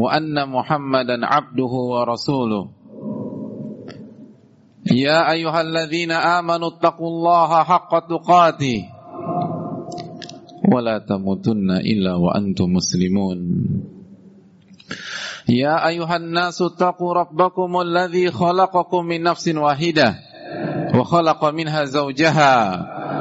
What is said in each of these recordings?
وأن محمدا عبده ورسوله يا أيها الذين آمنوا اتقوا الله حق تقاته ولا تموتن إلا وأنتم مسلمون يا أيها الناس اتقوا ربكم الذي خلقكم من نفس واحدة وخلق منها زوجها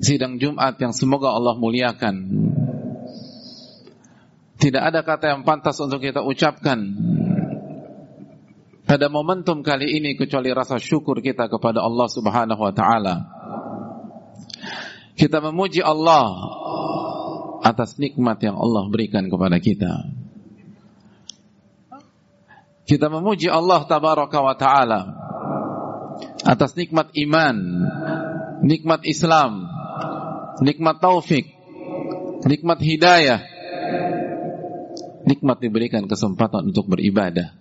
sidang Jumat yang semoga Allah muliakan. Tidak ada kata yang pantas untuk kita ucapkan pada momentum kali ini kecuali rasa syukur kita kepada Allah Subhanahu wa taala. Kita memuji Allah atas nikmat yang Allah berikan kepada kita. Kita memuji Allah tabaraka wa taala atas nikmat iman, nikmat Islam, nikmat taufik, nikmat hidayah, nikmat diberikan kesempatan untuk beribadah,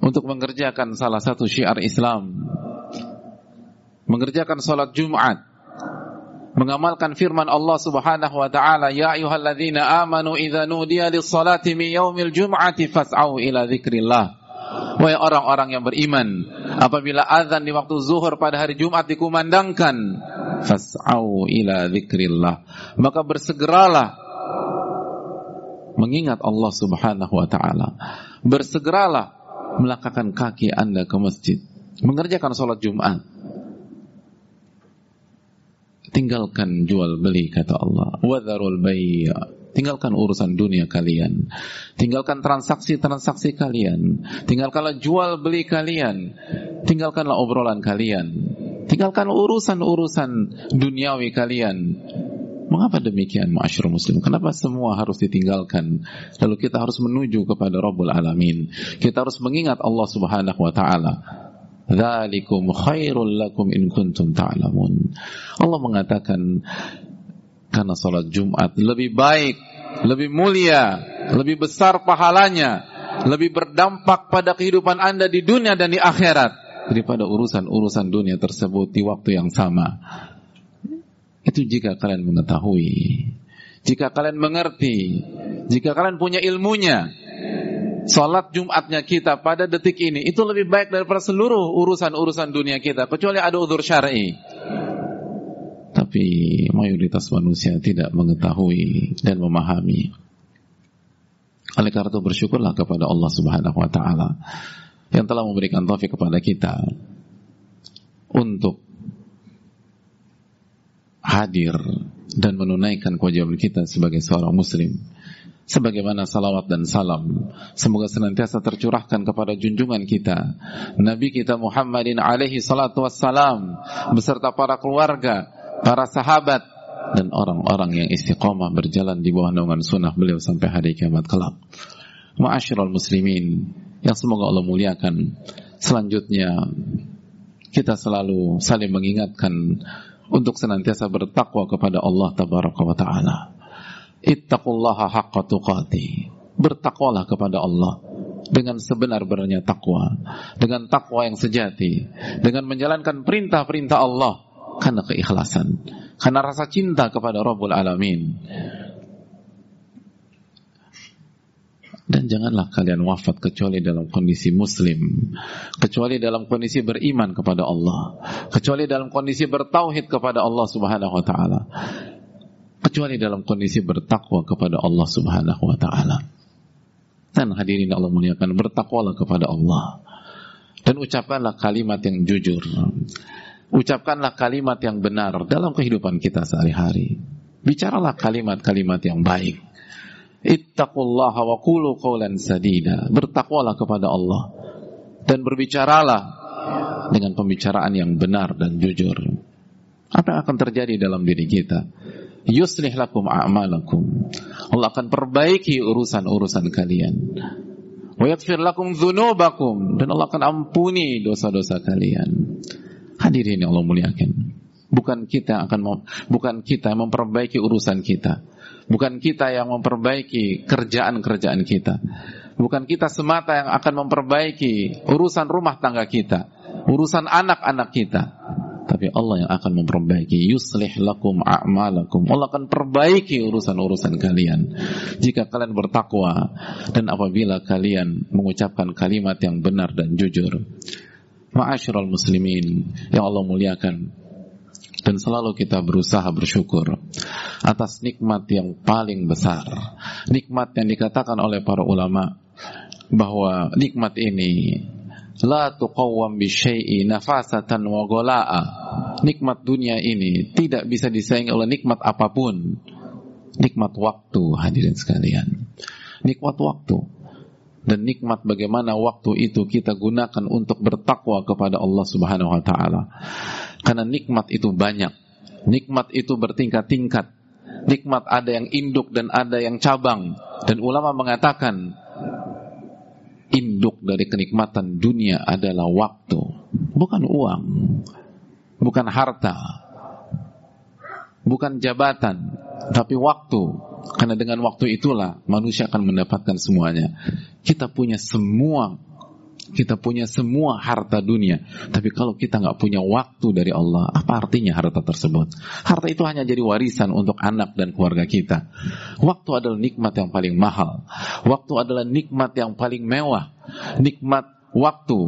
untuk mengerjakan salah satu syiar Islam, mengerjakan salat Jumat, mengamalkan firman Allah Subhanahu wa taala, "Ya ayyuhalladzina amanu idza nudiya lis-salati min yaumil jum'ati fas'au ila dzikrillah." Wahai orang-orang yang beriman, apabila azan di waktu zuhur pada hari Jumat dikumandangkan, fas'au ila dzikrillah. Maka bersegeralah mengingat Allah Subhanahu wa taala. Bersegeralah melangkahkan kaki Anda ke masjid, mengerjakan sholat Jumat. Tinggalkan jual beli kata Allah. Wadharul bay' Tinggalkan urusan dunia kalian. Tinggalkan transaksi-transaksi kalian. Tinggalkanlah jual beli kalian. Tinggalkanlah obrolan kalian. Tinggalkan urusan-urusan duniawi kalian. Mengapa demikian ma'asyur muslim? Kenapa semua harus ditinggalkan? Lalu kita harus menuju kepada Rabbul Alamin. Kita harus mengingat Allah subhanahu wa ta'ala. Dhalikum khairul lakum in kuntum ta'lamun. Allah mengatakan karena sholat Jumat lebih baik, lebih mulia, lebih besar pahalanya, lebih berdampak pada kehidupan anda di dunia dan di akhirat daripada urusan-urusan dunia tersebut di waktu yang sama. Itu jika kalian mengetahui, jika kalian mengerti, jika kalian punya ilmunya, Salat Jumatnya kita pada detik ini itu lebih baik daripada seluruh urusan-urusan dunia kita kecuali ada udur syar'i. Tapi mayoritas manusia tidak mengetahui dan memahami. Oleh karena itu bersyukurlah kepada Allah Subhanahu wa taala yang telah memberikan taufik kepada kita untuk hadir dan menunaikan kewajiban kita sebagai seorang muslim. Sebagaimana salawat dan salam semoga senantiasa tercurahkan kepada junjungan kita Nabi kita Muhammadin alaihi salatu wassalam beserta para keluarga para sahabat dan orang-orang yang istiqomah berjalan di bawah naungan sunnah beliau sampai hari kiamat kelak. Ma'asyiral muslimin yang semoga Allah muliakan. Selanjutnya kita selalu saling mengingatkan untuk senantiasa bertakwa kepada Allah tabaraka wa taala. Ittaqullaha haqqa tuqati. Bertakwalah kepada Allah dengan sebenar-benarnya takwa, dengan takwa yang sejati, dengan menjalankan perintah-perintah Allah karena keikhlasan, karena rasa cinta kepada Rabbul Alamin. Dan janganlah kalian wafat kecuali dalam kondisi muslim, kecuali dalam kondisi beriman kepada Allah, kecuali dalam kondisi bertauhid kepada Allah Subhanahu wa taala. Kecuali dalam kondisi bertakwa kepada Allah Subhanahu wa taala. Dan hadirin Allah muliakan bertakwalah kepada Allah Dan ucapkanlah kalimat yang jujur. Ucapkanlah kalimat yang benar dalam kehidupan kita sehari-hari. Bicaralah kalimat-kalimat yang baik. Ittaqullaha wa qulu qawlan sadida. Bertakwalah kepada Allah dan berbicaralah dengan pembicaraan yang benar dan jujur. Apa yang akan terjadi dalam diri kita? Yuslih lakum a'malakum. Allah akan perbaiki urusan-urusan kalian. Wa yaghfir lakum dzunubakum dan Allah akan ampuni dosa-dosa kalian. Hadirin yang Allah muliakan. Bukan kita akan bukan kita memperbaiki urusan kita. Bukan kita yang memperbaiki kerjaan-kerjaan kita. Bukan kita semata yang akan memperbaiki urusan rumah tangga kita, urusan anak-anak kita. Tapi Allah yang akan memperbaiki yuslih lakum a'malakum. Allah akan perbaiki urusan-urusan kalian jika kalian bertakwa dan apabila kalian mengucapkan kalimat yang benar dan jujur. Ma'asyiral muslimin yang Allah muliakan dan selalu kita berusaha bersyukur atas nikmat yang paling besar. Nikmat yang dikatakan oleh para ulama bahwa nikmat ini la tuqawwam bi syai'i nafasatan wa gola'a. Nikmat dunia ini tidak bisa disaingi oleh nikmat apa pun. Nikmat waktu hadirin sekalian. Nikmat waktu dan nikmat bagaimana waktu itu kita gunakan untuk bertakwa kepada Allah Subhanahu wa taala. Karena nikmat itu banyak. Nikmat itu bertingkat-tingkat. Nikmat ada yang induk dan ada yang cabang. Dan ulama mengatakan induk dari kenikmatan dunia adalah waktu, bukan uang, bukan harta, bukan jabatan, tapi waktu. Karena dengan waktu itulah manusia akan mendapatkan semuanya. Kita punya semua kita punya semua harta dunia, tapi kalau kita nggak punya waktu dari Allah, apa artinya harta tersebut? Harta itu hanya jadi warisan untuk anak dan keluarga kita. Waktu adalah nikmat yang paling mahal. Waktu adalah nikmat yang paling mewah. Nikmat waktu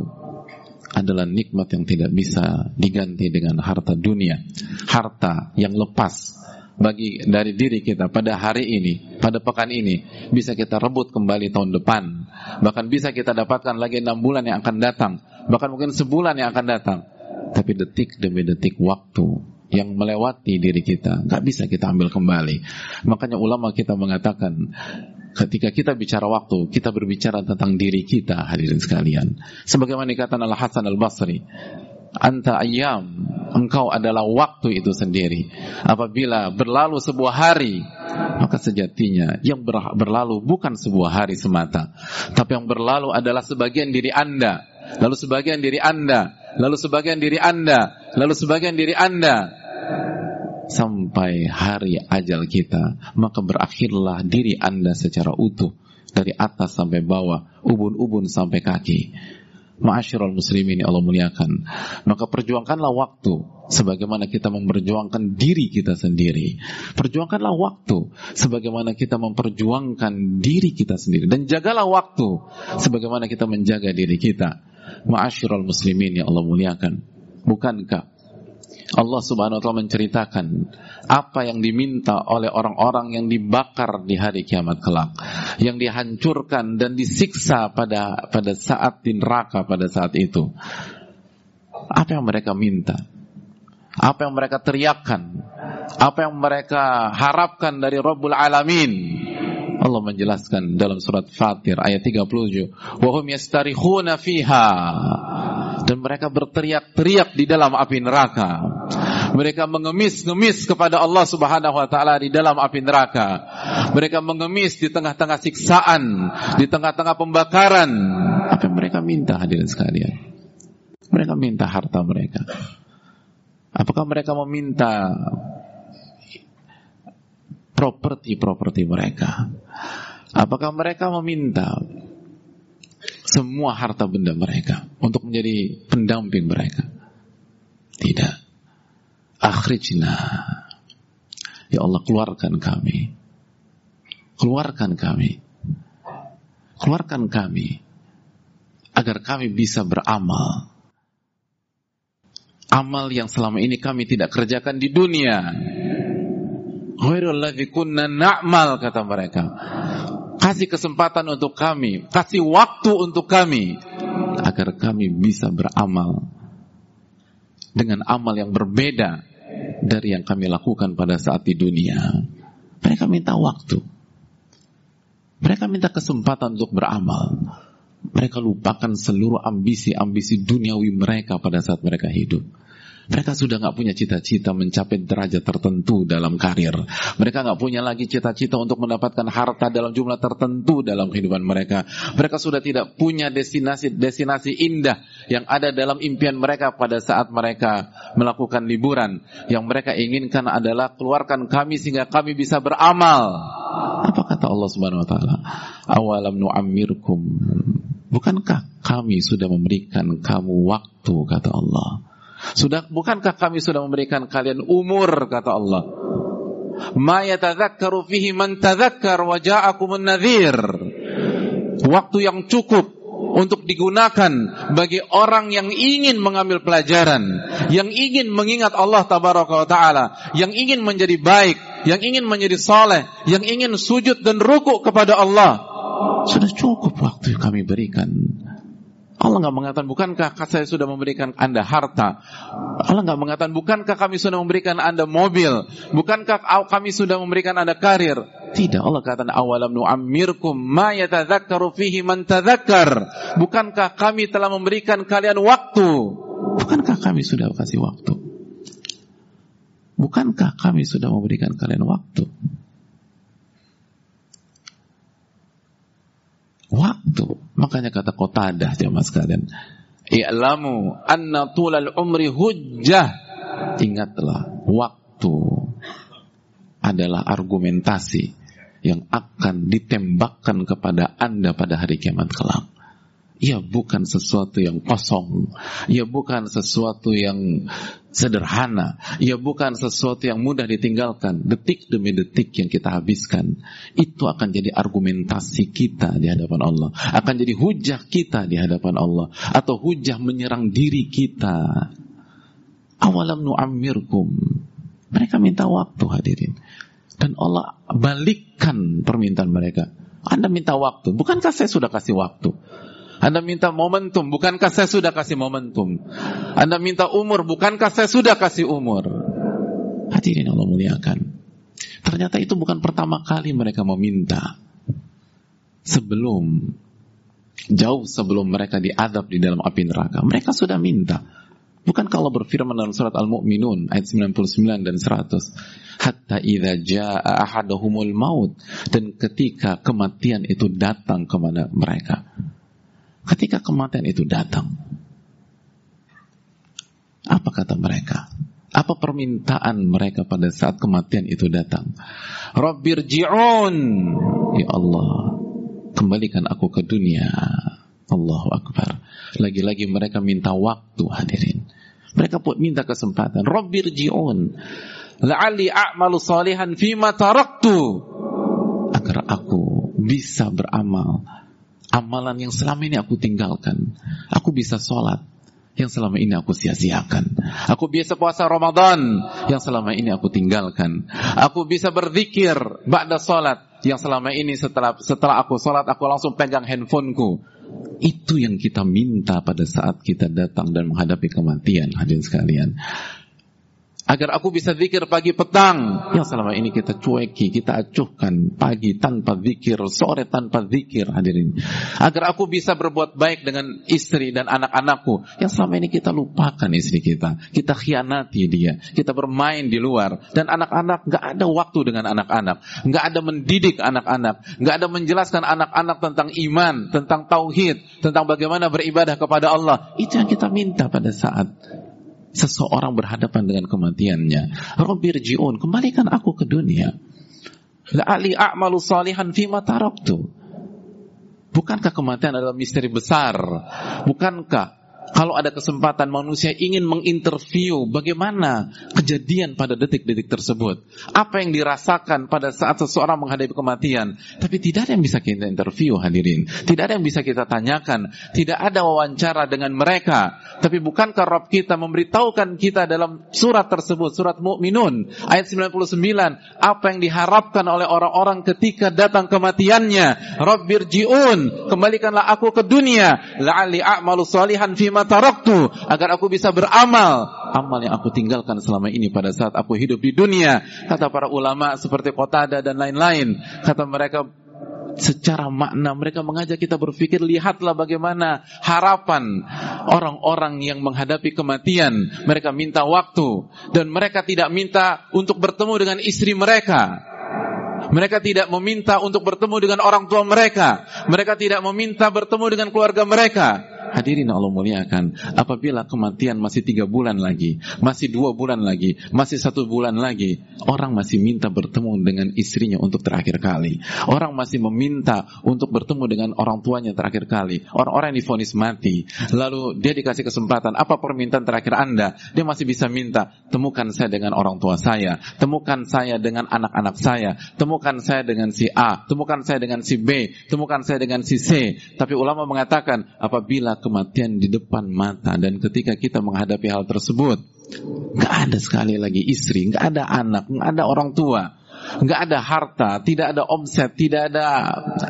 adalah nikmat yang tidak bisa diganti dengan harta dunia. Harta yang lepas bagi dari diri kita pada hari ini, pada pekan ini bisa kita rebut kembali tahun depan. Bahkan bisa kita dapatkan lagi enam bulan yang akan datang, bahkan mungkin sebulan yang akan datang. Tapi detik demi detik waktu yang melewati diri kita nggak bisa kita ambil kembali. Makanya ulama kita mengatakan ketika kita bicara waktu, kita berbicara tentang diri kita hadirin sekalian. Sebagaimana dikatakan Al Hasan Al Basri, anta ayam engkau adalah waktu itu sendiri. Apabila berlalu sebuah hari maka sejatinya yang berlalu bukan sebuah hari semata. Tapi yang berlalu adalah sebagian diri anda. Lalu sebagian diri anda. Lalu sebagian diri anda. Lalu sebagian diri anda. Sampai hari ajal kita maka berakhirlah diri anda secara utuh. Dari atas sampai bawah ubun-ubun sampai kaki Ma'asyiral muslimin Allah muliakan. Maka perjuangkanlah waktu sebagaimana kita memperjuangkan diri kita sendiri. Perjuangkanlah waktu sebagaimana kita memperjuangkan diri kita sendiri dan jagalah waktu sebagaimana kita menjaga diri kita. Ma'asyiral muslimin ya Allah muliakan. Bukankah Allah Subhanahu wa taala menceritakan apa yang diminta oleh orang-orang yang dibakar di hari kiamat kelak, yang dihancurkan dan disiksa pada pada saat di neraka pada saat itu. Apa yang mereka minta? Apa yang mereka teriakkan? Apa yang mereka harapkan dari Rabbul Alamin? Allah menjelaskan dalam surat Fatir ayat 37, "Wa hum yastarikhuna fiha." Dan mereka berteriak-teriak di dalam api neraka. Mereka mengemis-ngemis kepada Allah Subhanahu wa taala di dalam api neraka. Mereka mengemis di tengah-tengah siksaan, di tengah-tengah pembakaran. Apa mereka minta hadirin sekalian? Mereka minta harta mereka. Apakah mereka meminta properti-properti mereka? Apakah mereka meminta semua harta benda mereka untuk menjadi pendamping mereka? Tidak. Akhrijna. Ya Allah keluarkan kami. Keluarkan kami. Keluarkan kami agar kami bisa beramal. Amal yang selama ini kami tidak kerjakan di dunia. Kunna na'mal kata mereka kasih kesempatan untuk kami, kasih waktu untuk kami agar kami bisa beramal dengan amal yang berbeda dari yang kami lakukan pada saat di dunia. Mereka minta waktu. Mereka minta kesempatan untuk beramal. Mereka lupakan seluruh ambisi-ambisi duniawi mereka pada saat mereka hidup. Mereka sudah nggak punya cita-cita mencapai derajat tertentu dalam karir. Mereka nggak punya lagi cita-cita untuk mendapatkan harta dalam jumlah tertentu dalam kehidupan mereka. Mereka sudah tidak punya destinasi-destinasi indah yang ada dalam impian mereka pada saat mereka melakukan liburan. Yang mereka inginkan adalah keluarkan kami sehingga kami bisa beramal. Apa kata Allah Subhanahu wa taala? Awalam nu'ammirkum. Bukankah kami sudah memberikan kamu waktu kata Allah? Sudah bukankah kami sudah memberikan kalian umur kata Allah? Ma yatadzakkaru fihi man tadzakkar. Waktu yang cukup untuk digunakan bagi orang yang ingin mengambil pelajaran, yang ingin mengingat Allah tabaraka wa taala, yang ingin menjadi baik, yang ingin menjadi saleh, yang ingin sujud dan rukuk kepada Allah. Sudah cukup waktu yang kami berikan. Allah nggak mengatakan bukankah saya sudah memberikan anda harta? Allah nggak mengatakan bukankah kami sudah memberikan anda mobil? Bukankah kami sudah memberikan anda karir? Tidak Allah katakan awalam nu'ammirkum ma yatadzakkaru fihi man tadzakkar. Bukankah kami telah memberikan kalian waktu? Bukankah kami sudah kasih waktu? Bukankah kami sudah memberikan kalian waktu waktu. Makanya kata Qatadah jemaah sekalian, "I'lamu anna tulal umri hujjah." Ingatlah, waktu adalah argumentasi yang akan ditembakkan kepada Anda pada hari kiamat kelak. Ia bukan sesuatu yang kosong. Ia bukan sesuatu yang sederhana. Ia bukan sesuatu yang mudah ditinggalkan. Detik demi detik yang kita habiskan. Itu akan jadi argumentasi kita di hadapan Allah. Akan jadi hujah kita di hadapan Allah. Atau hujah menyerang diri kita. Awalam nu'ammirkum. Mereka minta waktu hadirin. Dan Allah balikkan permintaan mereka. Anda minta waktu. Bukankah saya sudah kasih waktu? Anda minta momentum, bukankah saya sudah kasih momentum? Anda minta umur, bukankah saya sudah kasih umur? Hadirin Allah muliakan. Ternyata itu bukan pertama kali mereka meminta. Sebelum, jauh sebelum mereka diadab di dalam api neraka, mereka sudah minta. Bukan kalau berfirman dalam surat Al-Mu'minun ayat 99 dan 100. Hatta idza jaa ahaduhumul maut dan ketika kematian itu datang kepada mereka. Ketika kematian itu datang, apa kata mereka? Apa permintaan mereka pada saat kematian itu datang? Rabbir ji'un. Ya Allah, kembalikan aku ke dunia. Allahu Akbar. Lagi-lagi mereka minta waktu hadirin. Mereka pun minta kesempatan. Rabbir ji'un. La'ali a'malu salihan fima taraktu. Agar aku bisa beramal amalan yang selama ini aku tinggalkan. Aku bisa sholat yang selama ini aku sia-siakan. Aku bisa puasa Ramadan yang selama ini aku tinggalkan. Aku bisa berzikir ba'da sholat yang selama ini setelah setelah aku sholat aku langsung pegang handphoneku. Itu yang kita minta pada saat kita datang dan menghadapi kematian hadirin sekalian agar aku bisa zikir pagi petang. Yang selama ini kita cueki, kita acuhkan pagi tanpa zikir, sore tanpa zikir hadirin. Agar aku bisa berbuat baik dengan istri dan anak-anakku. Yang selama ini kita lupakan istri kita, kita khianati dia, kita bermain di luar. Dan anak-anak nggak ada waktu dengan anak-anak, nggak ada mendidik anak-anak, nggak ada menjelaskan anak-anak tentang iman, tentang tauhid, tentang bagaimana beribadah kepada Allah. Itu yang kita minta pada saat seseorang berhadapan dengan kematiannya. Rabbir ji'un, kembalikan aku ke dunia. La'ali a'malu salihan fima taraktu. Bukankah kematian adalah misteri besar? Bukankah kalau ada kesempatan manusia ingin menginterview bagaimana kejadian pada detik-detik tersebut. Apa yang dirasakan pada saat seseorang menghadapi kematian. Tapi tidak ada yang bisa kita interview hadirin. Tidak ada yang bisa kita tanyakan. Tidak ada wawancara dengan mereka. Tapi bukankah Rob kita memberitahukan kita dalam surat tersebut, surat Mukminun ayat 99, apa yang diharapkan oleh orang-orang ketika datang kematiannya. Rabbirji'un, kembalikanlah aku ke dunia, la'ali a'malu salihan fima taraktu agar aku bisa beramal amal yang aku tinggalkan selama ini pada saat aku hidup di dunia. Kata para ulama seperti Qatada dan lain-lain. Kata mereka secara makna mereka mengajak kita berpikir lihatlah bagaimana harapan orang-orang yang menghadapi kematian. Mereka minta waktu dan mereka tidak minta untuk bertemu dengan istri mereka. Mereka tidak meminta untuk bertemu dengan orang tua mereka. Mereka tidak meminta bertemu dengan keluarga mereka Hadirin Allah muliakan, apabila kematian masih tiga bulan lagi, masih dua bulan lagi, masih satu bulan lagi, orang masih minta bertemu dengan istrinya untuk terakhir kali. Orang masih meminta untuk bertemu dengan orang tuanya terakhir kali. Orang-orang yang difonis mati, lalu dia dikasih kesempatan, apa permintaan terakhir Anda? Dia masih bisa minta, temukan saya dengan orang tua saya, temukan saya dengan anak-anak saya, temukan saya dengan si A, temukan saya dengan si B, temukan saya dengan si C. Tapi ulama mengatakan, apabila kematian di depan mata. Dan ketika kita menghadapi hal tersebut nggak ada sekali lagi istri nggak ada anak nggak ada orang tua nggak ada harta tidak ada omset tidak ada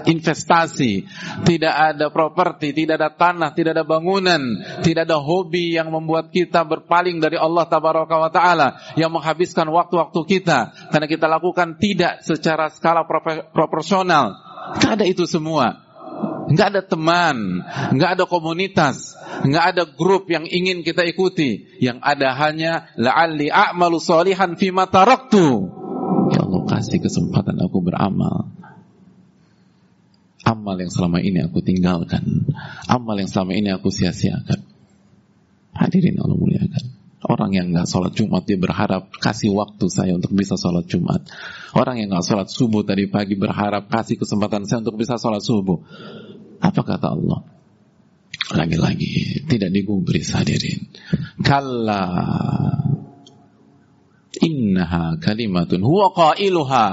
investasi tidak ada properti tidak ada tanah tidak ada bangunan tidak ada hobi yang membuat kita berpaling dari Allah tabaraka wa taala yang menghabiskan waktu-waktu kita. Karena kita lakukan tidak secara skala proporsional. Nggak ada itu semua nggak ada teman, nggak ada komunitas, nggak ada grup yang ingin kita ikuti. Yang ada hanya la'alli a'malu salihan fima taraktu. Ya Allah kasih kesempatan aku beramal. Amal yang selama ini aku tinggalkan. Amal yang selama ini aku sia-siakan. Hadirin Allah muliakan. Orang yang nggak sholat Jumat dia berharap kasih waktu saya untuk bisa sholat Jumat. Orang yang nggak sholat subuh tadi pagi berharap kasih kesempatan saya untuk bisa sholat subuh. Apa kata Allah? Lagi-lagi tidak digubris hadirin. Kalla innaha kalimatun huwa qailuha.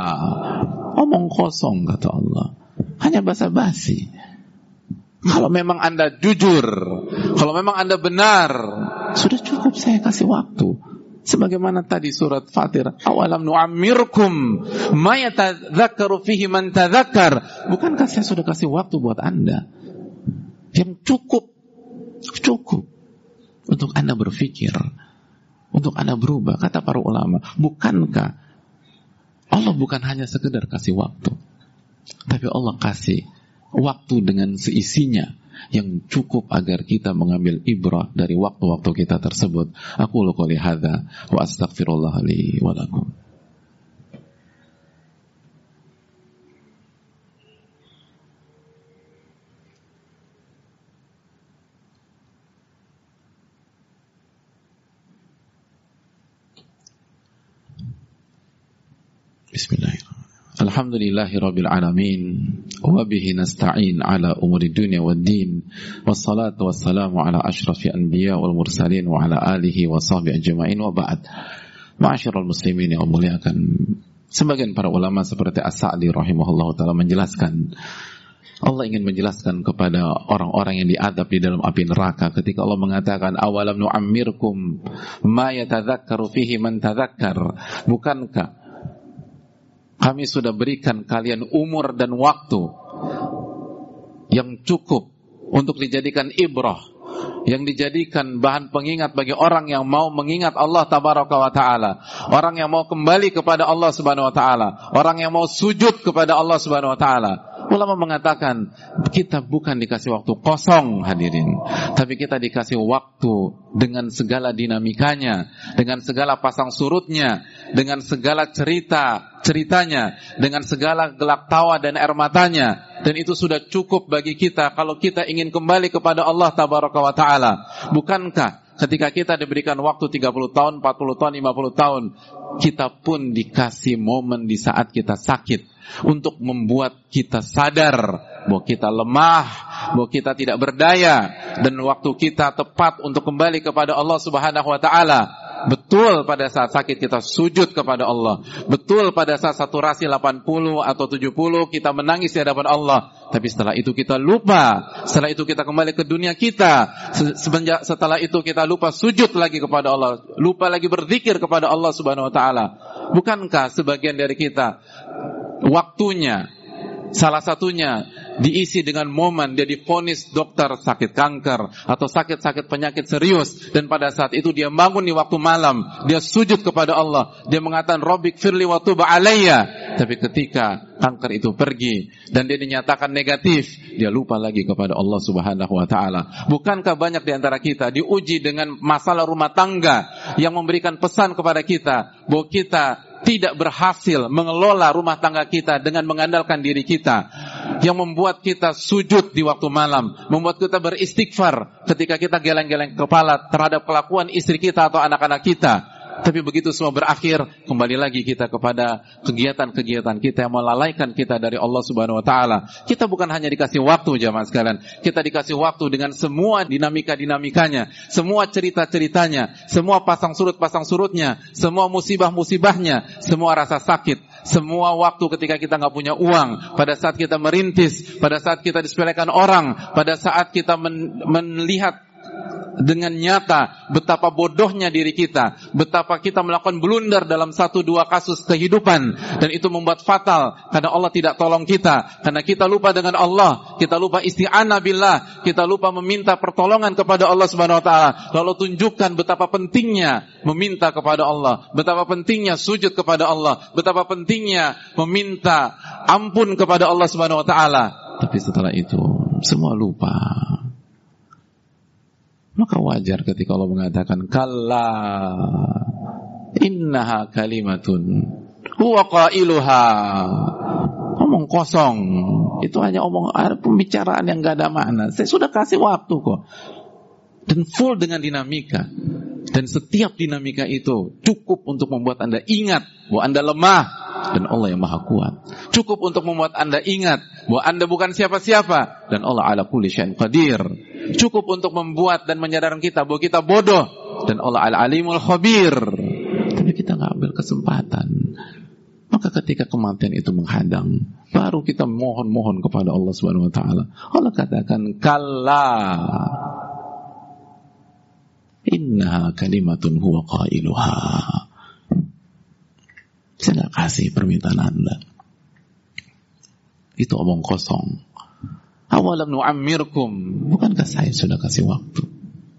Omong kosong kata Allah. Hanya basa-basi. Kalau memang Anda jujur, kalau memang Anda benar, sudah cukup saya kasih waktu. Sebagaimana tadi surat Fatir, awalam nu'ammirkum ma yatadzakkaru fihi man tadzakkar. Bukankah saya sudah kasih waktu buat Anda yang cukup cukup untuk Anda berpikir, untuk Anda berubah. Kata para ulama, bukankah Allah bukan hanya sekedar kasih waktu, tapi Allah kasih waktu dengan seisinya yang cukup agar kita mengambil ibrah dari waktu-waktu kita tersebut. Aku qouli hadza wa astaghfirullah li wa. Bismillahirrahmanirrahim. Alhamdulillahi Rabbil Alamin Wabihi nasta'in ala umuri dunia wa din. Wassalatu wassalamu ala ashrafi anbiya wal mursalin Wa ala alihi wa sahbihi ajma'in. Wa ba'd. Ma'asyiral muslimin yang muliakan. Sebagian para ulama seperti As-Sa'di rahimahullah ta'ala menjelaskan. Allah ingin menjelaskan kepada orang-orang yang diadab di dalam api neraka ketika Allah mengatakan awalam nu'ammirkum ma yatadzakkaru fihi man tadzakkar bukankah kami sudah berikan kalian umur dan waktu yang cukup untuk dijadikan ibrah, yang dijadikan bahan pengingat bagi orang yang mau mengingat Allah tabaraka wa taala, orang yang mau kembali kepada Allah Subhanahu wa taala, orang yang mau sujud kepada Allah Subhanahu wa taala. Ulama mengatakan kita bukan dikasih waktu kosong hadirin, tapi kita dikasih waktu dengan segala dinamikanya, dengan segala pasang surutnya, dengan segala cerita ceritanya, dengan segala gelak tawa dan air matanya, dan itu sudah cukup bagi kita kalau kita ingin kembali kepada Allah tabaraka wa taala. Bukankah ketika kita diberikan waktu 30 tahun, 40 tahun, 50 tahun, kita pun dikasih momen di saat kita sakit untuk membuat kita sadar bahwa kita lemah, bahwa kita tidak berdaya, dan waktu kita tepat untuk kembali kepada Allah Subhanahu wa taala. Betul pada saat sakit kita sujud kepada Allah. Betul pada saat saturasi 80 atau 70 kita menangis di hadapan Allah. Tapi setelah itu kita lupa. Setelah itu kita kembali ke dunia kita. Setelah itu kita lupa sujud lagi kepada Allah. Lupa lagi berzikir kepada Allah Subhanahu wa taala. Bukankah sebagian dari kita waktunya Salah satunya diisi dengan momen dia difonis dokter sakit kanker atau sakit-sakit penyakit serius dan pada saat itu dia bangun di waktu malam, dia sujud kepada Allah, dia mengatakan Rabbik firli wa tub alayya. Tapi ketika kanker itu pergi dan dia dinyatakan negatif, dia lupa lagi kepada Allah Subhanahu wa taala. Bukankah banyak di antara kita diuji dengan masalah rumah tangga yang memberikan pesan kepada kita bahwa kita tidak berhasil mengelola rumah tangga kita dengan mengandalkan diri kita yang membuat kita sujud di waktu malam, membuat kita beristighfar ketika kita geleng-geleng kepala terhadap kelakuan istri kita atau anak-anak kita. Tapi begitu semua berakhir, kembali lagi kita kepada kegiatan-kegiatan kita yang melalaikan kita dari Allah Subhanahu wa taala. Kita bukan hanya dikasih waktu jamaah sekalian, kita dikasih waktu dengan semua dinamika-dinamikanya, semua cerita-ceritanya, semua pasang surut pasang surutnya, semua musibah-musibahnya, semua rasa sakit, semua waktu ketika kita nggak punya uang, pada saat kita merintis, pada saat kita disepelekan orang, pada saat kita melihat dengan nyata betapa bodohnya diri kita, betapa kita melakukan blunder dalam satu dua kasus kehidupan dan itu membuat fatal karena Allah tidak tolong kita, karena kita lupa dengan Allah, kita lupa isti'anah billah, kita lupa meminta pertolongan kepada Allah Subhanahu wa taala. Lalu tunjukkan betapa pentingnya meminta kepada Allah, betapa pentingnya sujud kepada Allah, betapa pentingnya meminta ampun kepada Allah Subhanahu wa taala. Tapi setelah itu semua lupa. Maka wajar ketika Allah mengatakan kalla innaha kalimatun huwa qailuha. Omong kosong. Itu hanya omong pembicaraan yang gak ada makna. Saya sudah kasih waktu kok. Dan full dengan dinamika. Dan setiap dinamika itu cukup untuk membuat Anda ingat bahwa Anda lemah dan Allah yang maha kuat. Cukup untuk membuat Anda ingat bahwa Anda bukan siapa-siapa dan Allah ala kulli syai'in qadir. Cukup untuk membuat dan menyadarkan kita bahwa kita bodoh dan Allah al alimul khabir. Tapi kita nggak ambil kesempatan. Maka ketika kematian itu menghadang, baru kita mohon-mohon kepada Allah Subhanahu wa taala. Allah katakan, "Kalla Inna kalimatun huwa qailuha." Saya nggak kasih permintaan Anda. Itu omong kosong. Awalam nu'ammirkum. Bukankah saya sudah kasih waktu?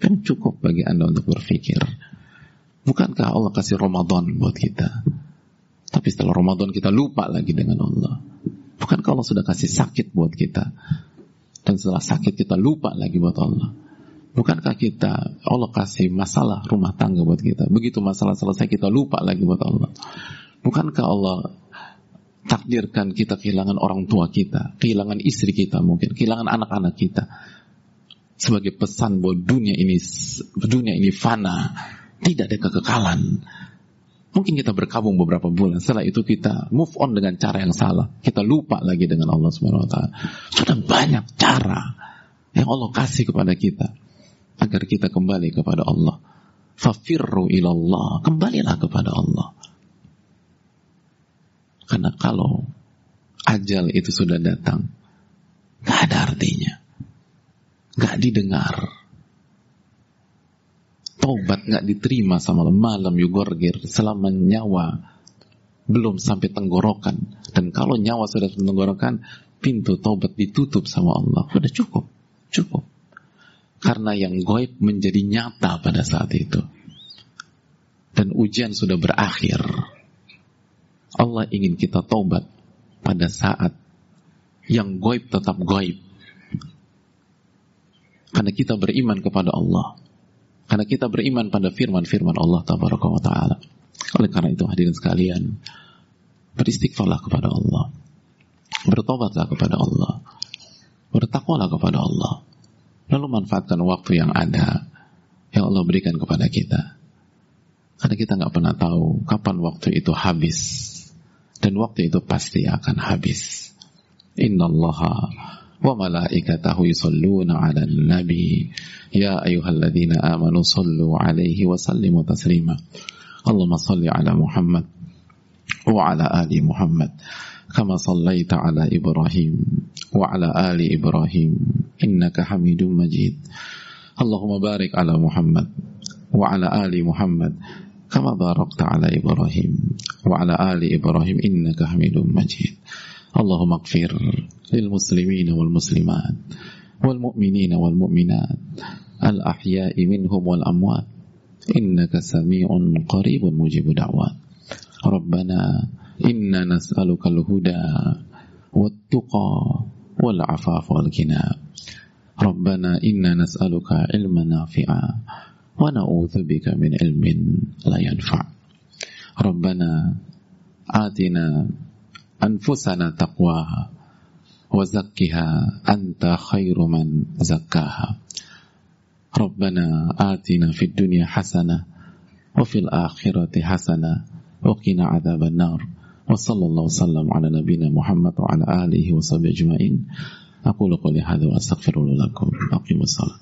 Kan cukup bagi Anda untuk berpikir. Bukankah Allah kasih Ramadan buat kita? Tapi setelah Ramadan kita lupa lagi dengan Allah. Bukankah Allah sudah kasih sakit buat kita? Dan setelah sakit kita lupa lagi buat Allah. Bukankah kita Allah kasih masalah rumah tangga buat kita? Begitu masalah selesai kita lupa lagi buat Allah. Bukankah Allah takdirkan kita kehilangan orang tua kita, kehilangan istri kita mungkin, kehilangan anak-anak kita. Sebagai pesan bahwa dunia ini dunia ini fana, tidak ada kekekalan. Mungkin kita berkabung beberapa bulan, setelah itu kita move on dengan cara yang salah. Kita lupa lagi dengan Allah Subhanahu wa taala. Sudah banyak cara yang Allah kasih kepada kita agar kita kembali kepada Allah. Fafirru ilallah, kembalilah kepada Allah. Karena kalau ajal itu sudah datang, gak ada artinya. Gak didengar. Taubat gak diterima sama malam yugorgir selama nyawa belum sampai tenggorokan. Dan kalau nyawa sudah tenggorokan, pintu taubat ditutup sama Allah. Sudah cukup. Cukup. Karena yang goib menjadi nyata pada saat itu. Dan ujian sudah berakhir Allah ingin kita tobat pada saat yang goib tetap goib. Karena kita beriman kepada Allah. Karena kita beriman pada firman-firman Allah Ta'ala. Oleh karena itu hadirin sekalian, beristighfarlah kepada Allah. Bertobatlah kepada Allah. Bertakwalah kepada Allah. Lalu manfaatkan waktu yang ada yang Allah berikan kepada kita. Karena kita nggak pernah tahu kapan waktu itu habis dan waktu itu pasti akan habis. Innallaha wa malaikatahu yusalluna 'alan nabi ya ayyuhalladzina amanu sallu 'alaihi wa sallimu taslima. Allahumma salli 'ala Muhammad wa 'ala ali Muhammad kama sallaita 'ala Ibrahim wa 'ala ali Ibrahim innaka Hamidum Majid. Allahumma barik 'ala Muhammad وعلى آل إبراهيم إنك حميد مجيد. اللهم اغفر للمسلمين والمسلمات والمؤمنين والمؤمنات الأحياء منهم والأموات. إنك سميع قريب مجيب دعوات. ربنا إنا نسألك الهدى والتقى والعفاف والغنى. ربنا إنا نسألك علما نافعا ونعوذ بك من علم لا ينفع. ربنا آتنا أنفسنا تقواها وزكها أنت خير من زكاها. ربنا آتنا في الدنيا حسنة وفي الآخرة حسنة وقنا عذاب النار. وصلى الله وسلم على نبينا محمد وعلى آله وصحبه أجمعين. أقول قولي هذا وأستغفر لكم. أقيم الصلاة.